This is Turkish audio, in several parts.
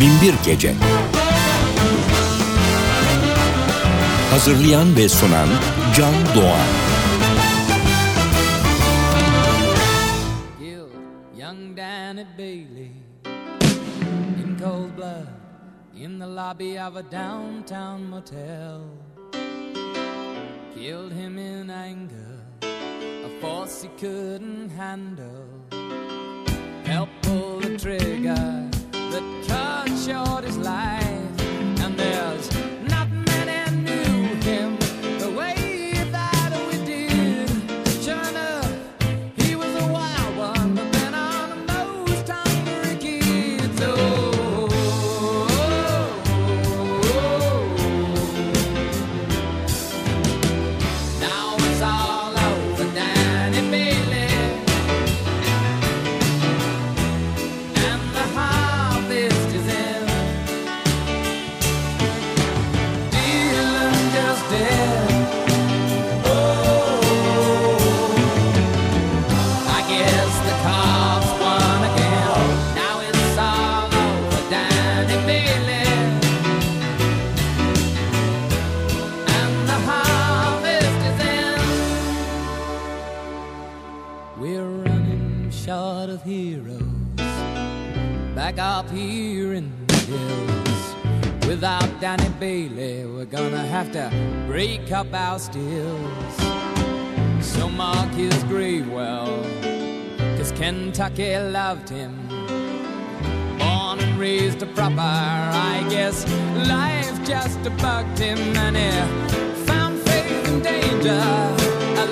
Binbir Gece Hazırlayan ve sunan Can Doğan lobby of a downtown motel. Killed him in anger, a force he couldn't handle. Help pull the trigger that cut short his life, and there's back up here in the hills. Without Danny Bailey, we're gonna have to break up our stills. So mark his grave well, cause Kentucky loved him. Born and raised a proper, I guess life just bugged him and he found faith in danger. A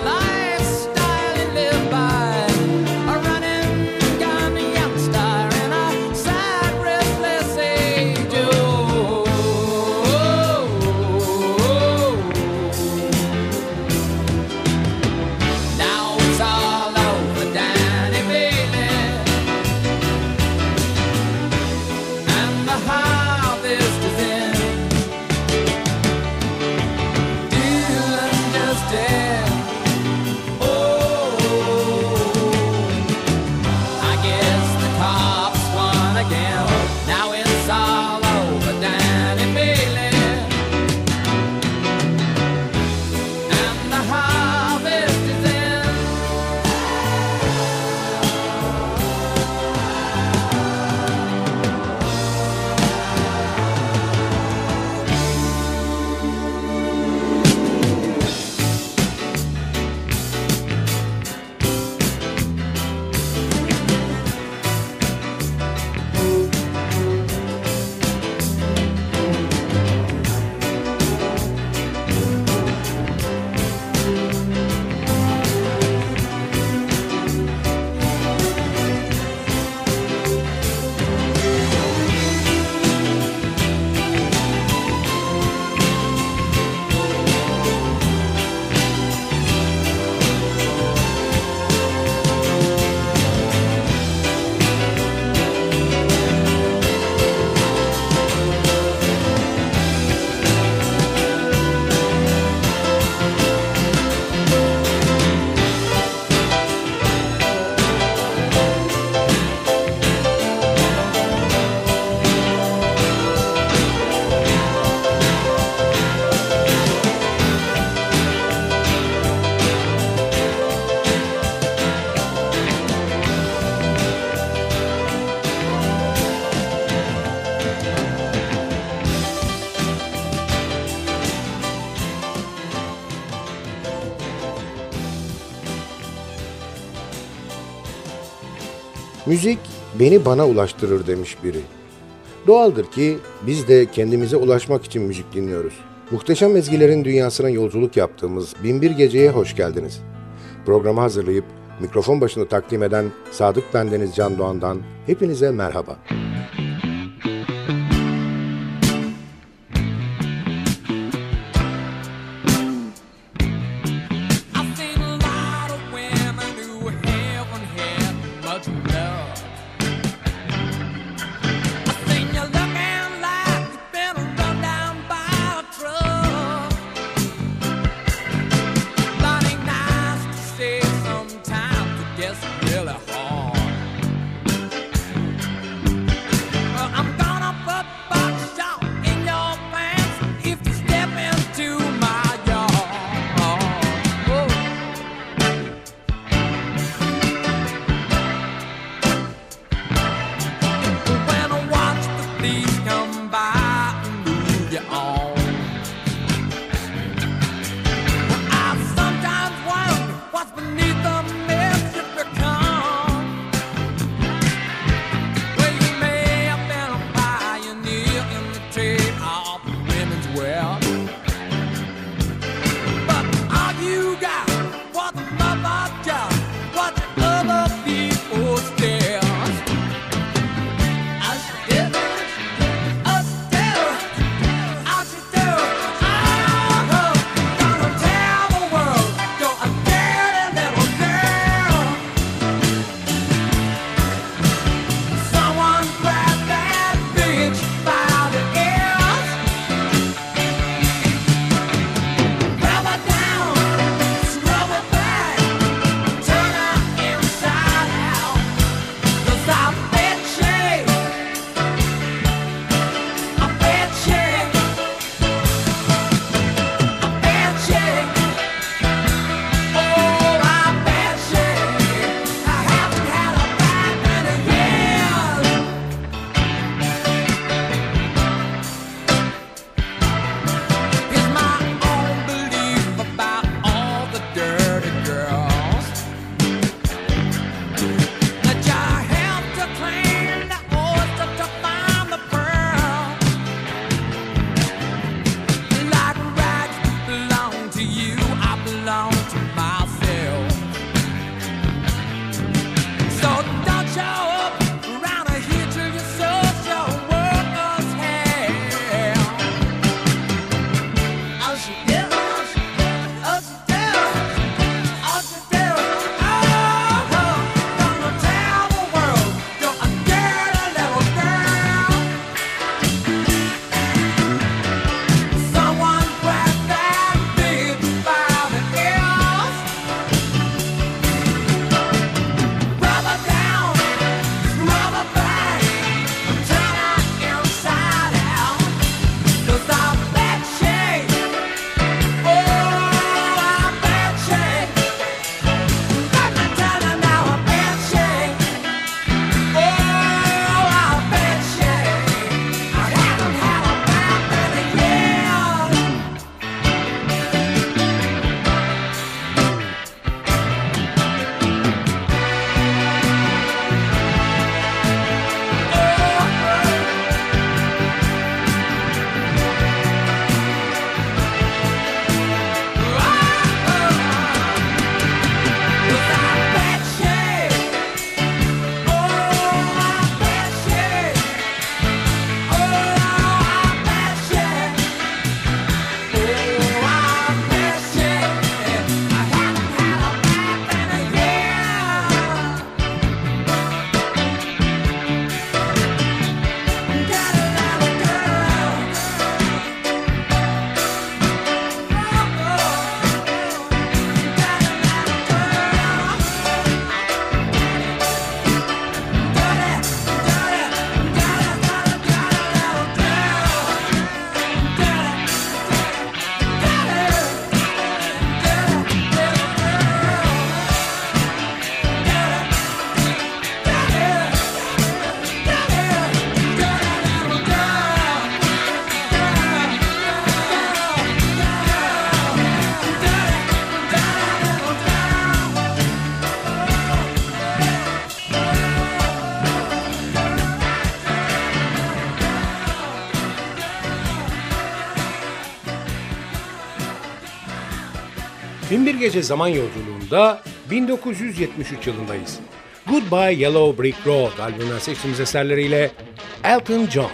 Müzik beni bana ulaştırır demiş biri. Doğaldır ki biz de kendimize ulaşmak için müzik dinliyoruz. Muhteşem ezgilerin dünyasına yolculuk yaptığımız Binbir Gece'ye hoş geldiniz. Programı hazırlayıp mikrofon başında takdim eden Sadık Bendeniz Can Doğan'dan hepinize merhaba. I've Bir gece zaman yolculuğunda 1973 yılındayız. Goodbye Yellow Brick Road albümünden seçtiğimiz eserleriyle Elton John.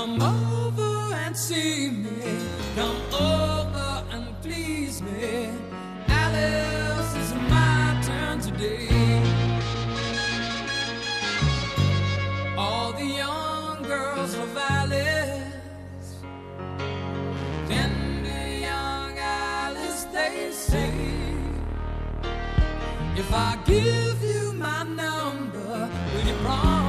Come over and see me. Come over and please me. Alice, it's my turn today. All the young girls love Alice. Tender young Alice, they say. If I give you my number, will you promise?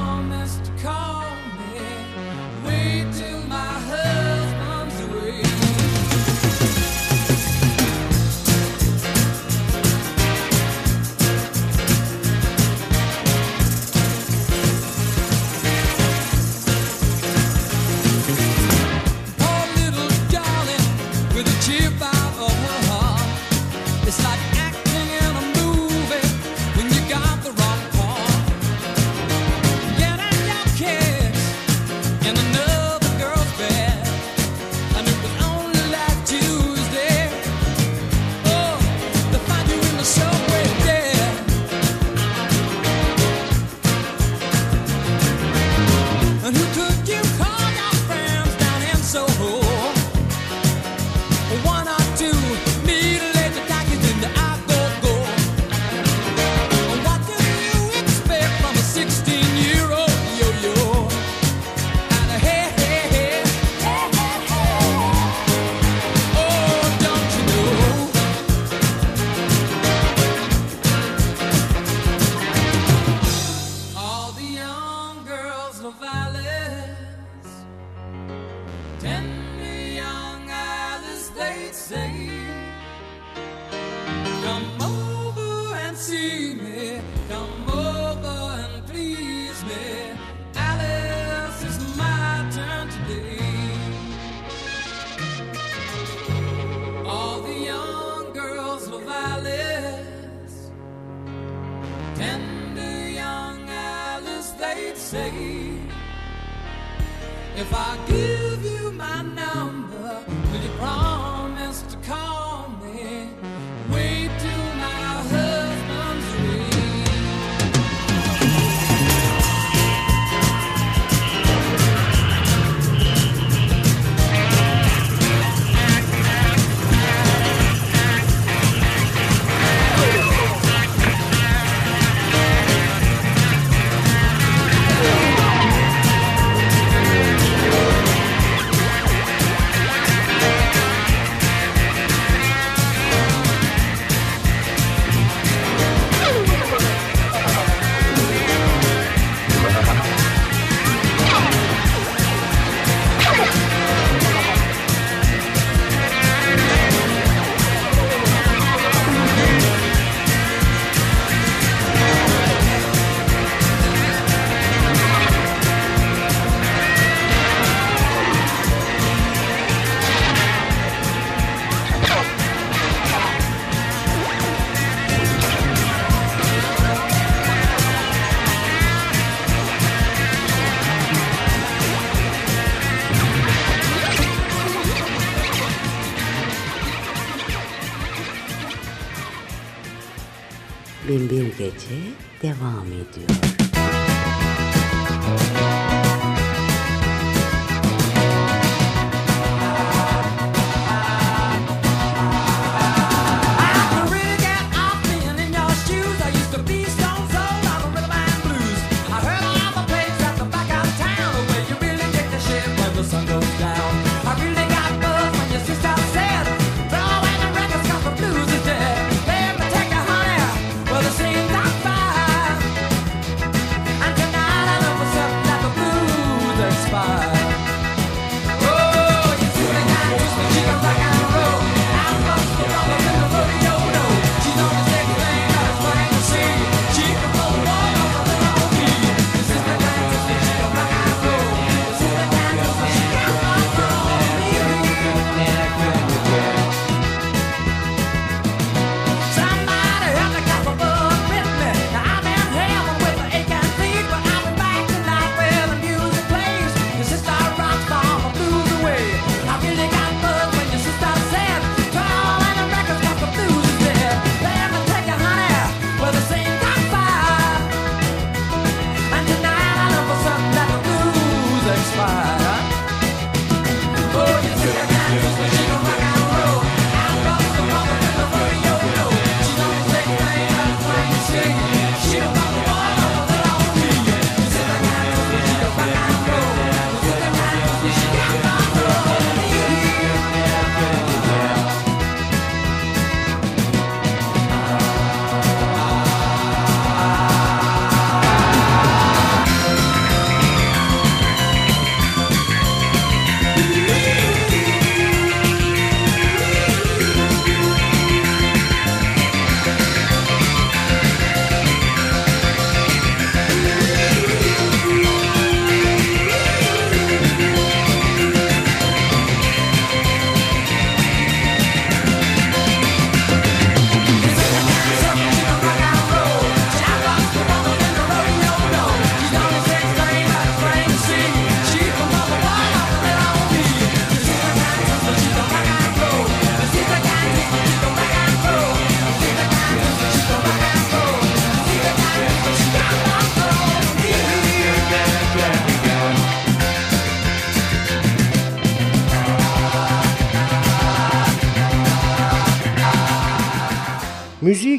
der Warme.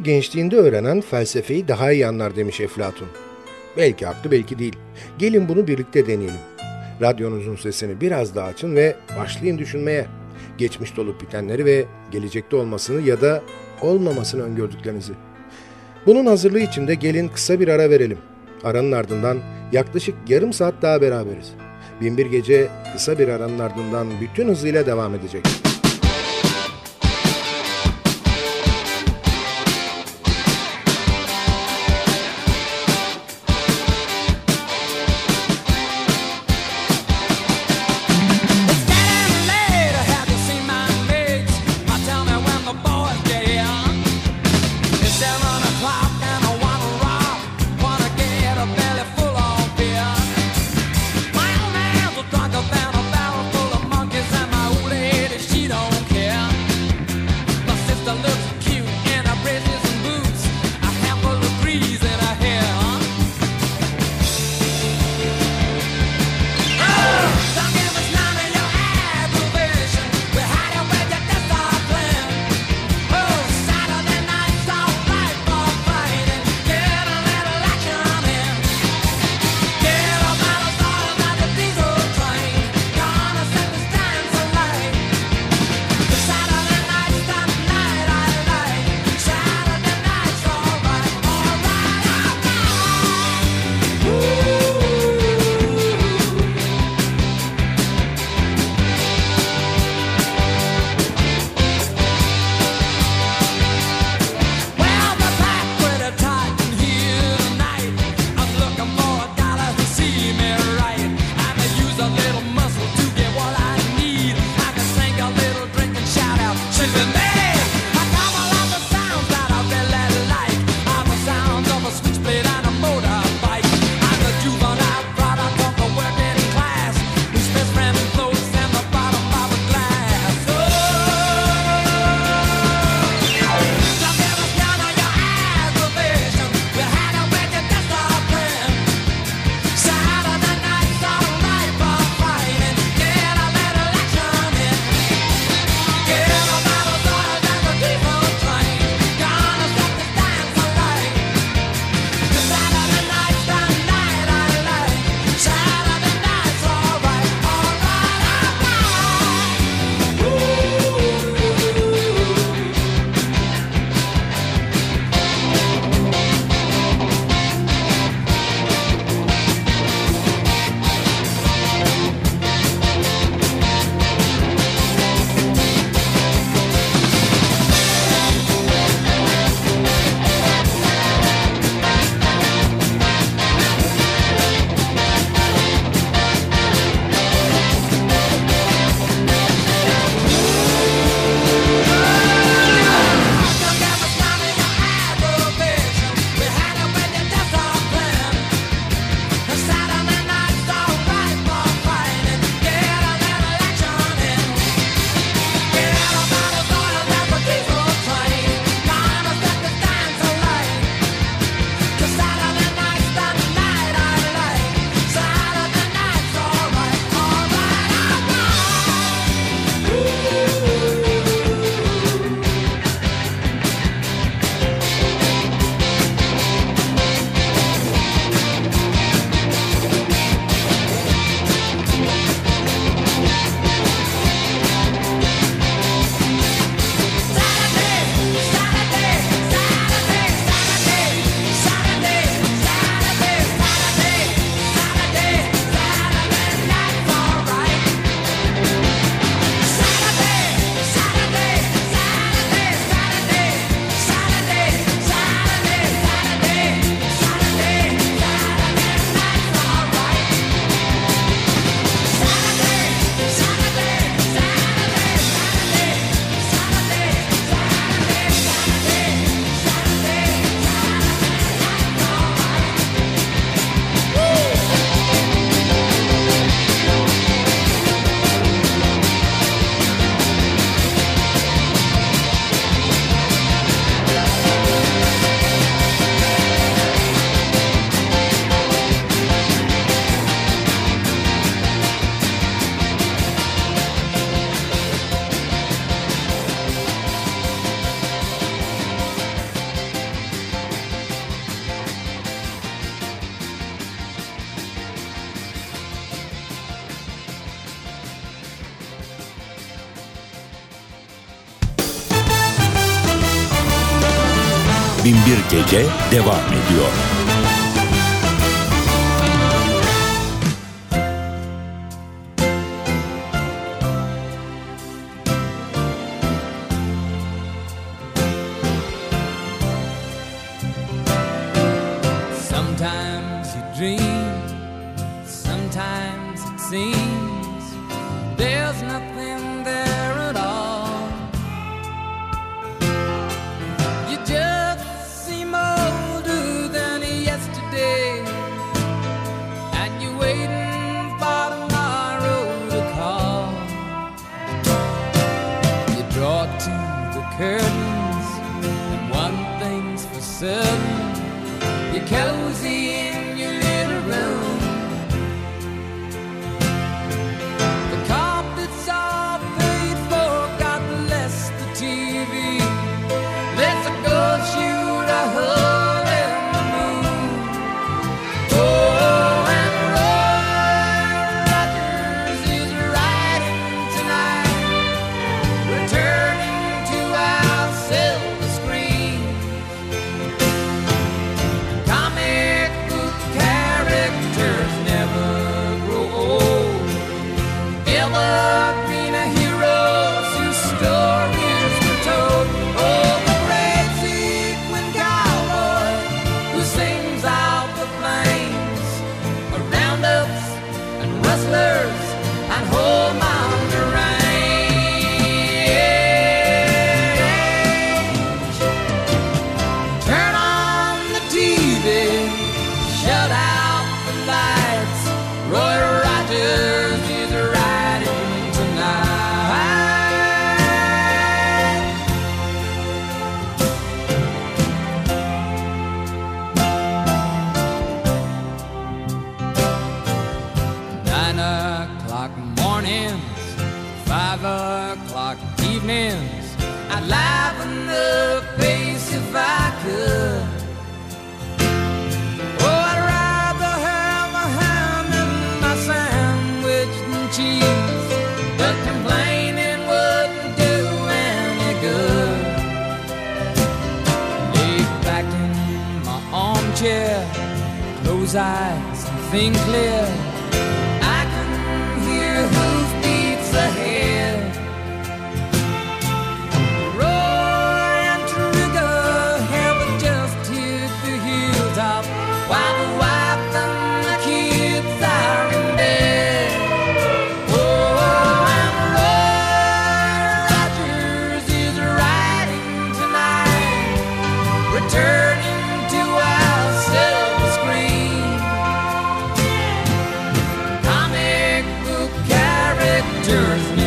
Gençliğinde öğrenen felsefeyi daha iyi anlar demiş Eflatun. Belki haklı belki değil. Gelin bunu birlikte deneyelim. Radyonuzun sesini biraz daha açın ve başlayın düşünmeye. Geçmişte olup bitenleri ve gelecekte olmasını ya da olmamasını öngördüklerinizi. Bunun hazırlığı için de gelin kısa bir ara verelim. Aranın ardından yaklaşık yarım saat daha beraberiz. Binbir Gece kısa bir aranın ardından bütün hızıyla devam edecek. Gece devam ediyor. Kelly. should I? eyes and think clear. endureth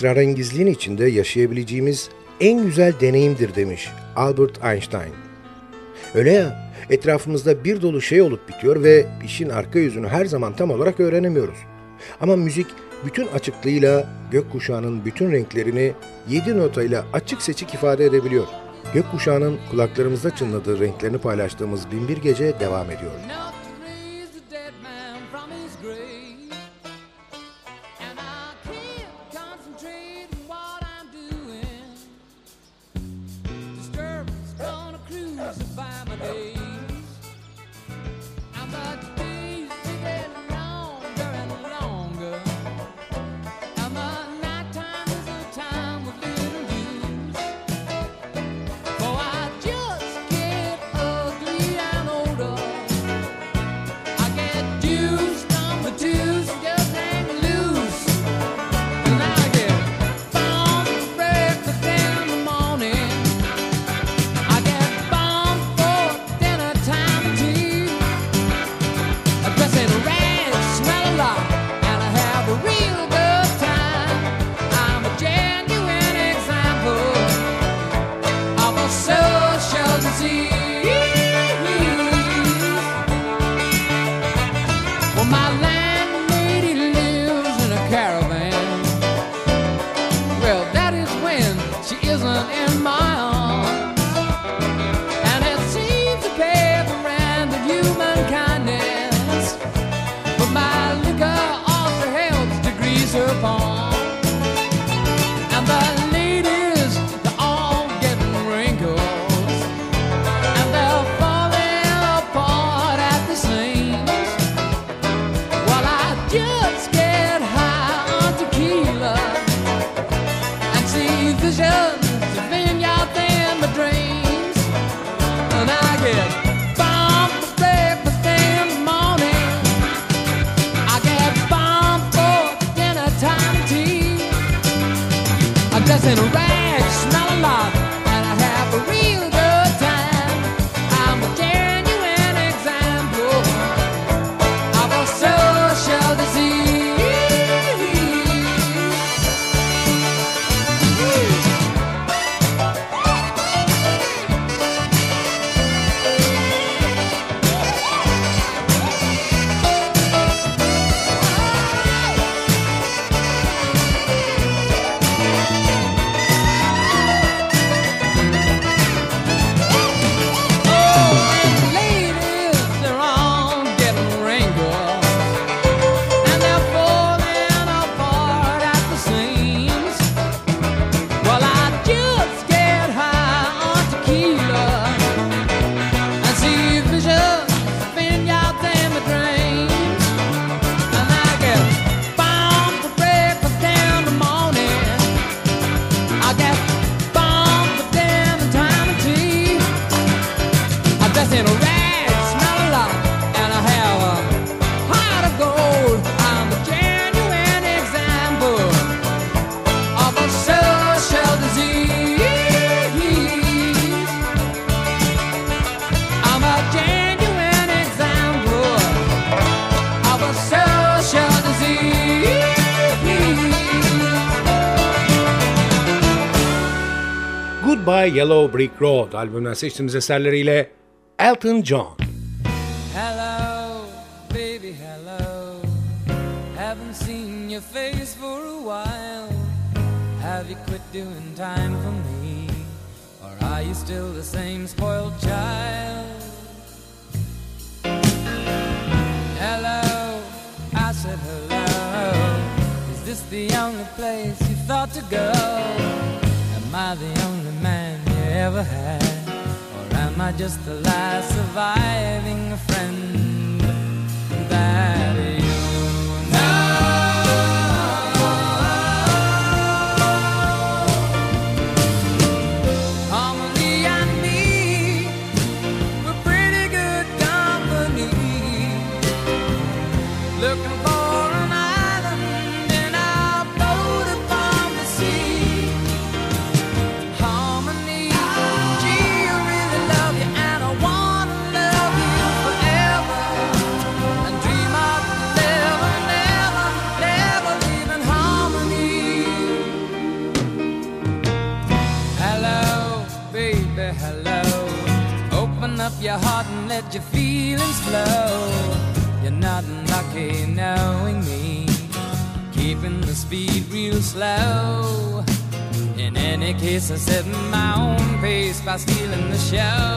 esrarengizliğin içinde yaşayabileceğimiz en güzel deneyimdir demiş Albert Einstein. Öyle ya, etrafımızda bir dolu şey olup bitiyor ve işin arka yüzünü her zaman tam olarak öğrenemiyoruz. Ama müzik bütün açıklığıyla gökkuşağının bütün renklerini 7 notayla açık seçik ifade edebiliyor. Gökkuşağının kulaklarımızda çınladığı renklerini paylaştığımız binbir gece devam ediyor. No. upon Yellow Brick Road albümünden seçtiğimiz eserleriyle Elton John. Hello, baby, hello. Haven't seen your face for a while. Have you quit doing time for me? Or are you still the same spoiled child? Hello, I said hello. Is this the only place you thought to go? Am I the only man? ever had? Or am I just a lie surviving a friend? show.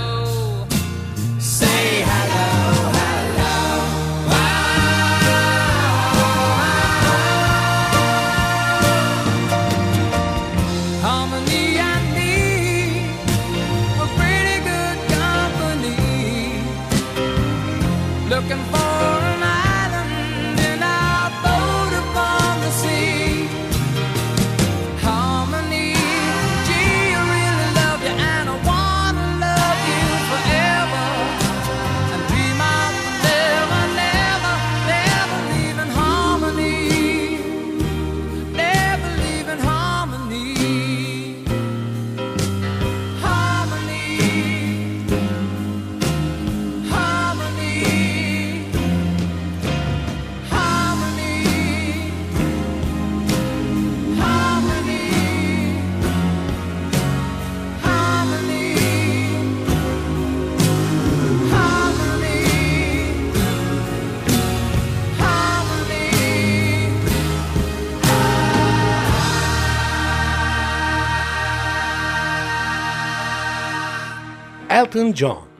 John.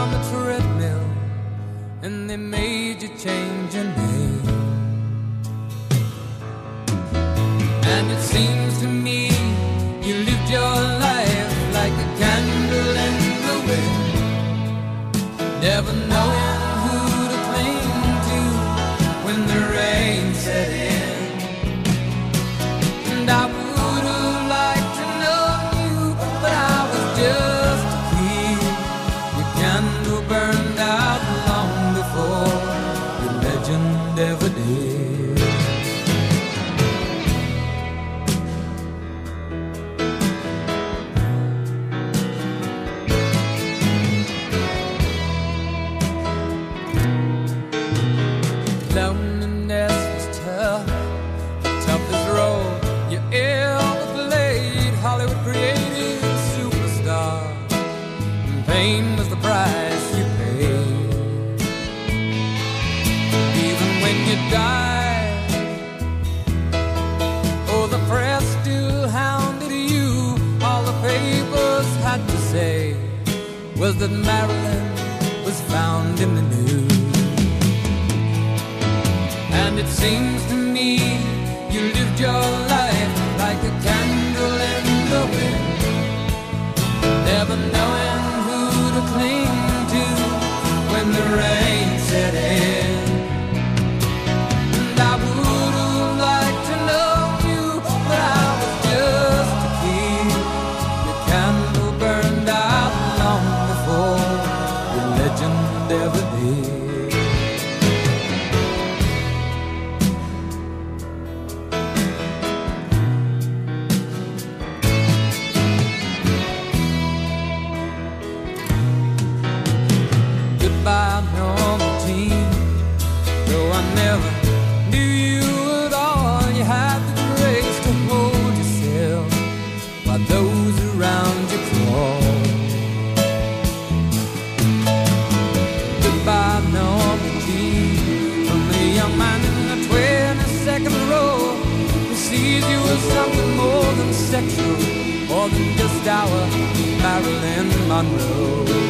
on the treadmill and they made you change your name. And it seems to me. You lived your life like a candle in the wind, never knowing who to cling Marilyn Monroe.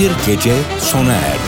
Binbir Gece sona erdi.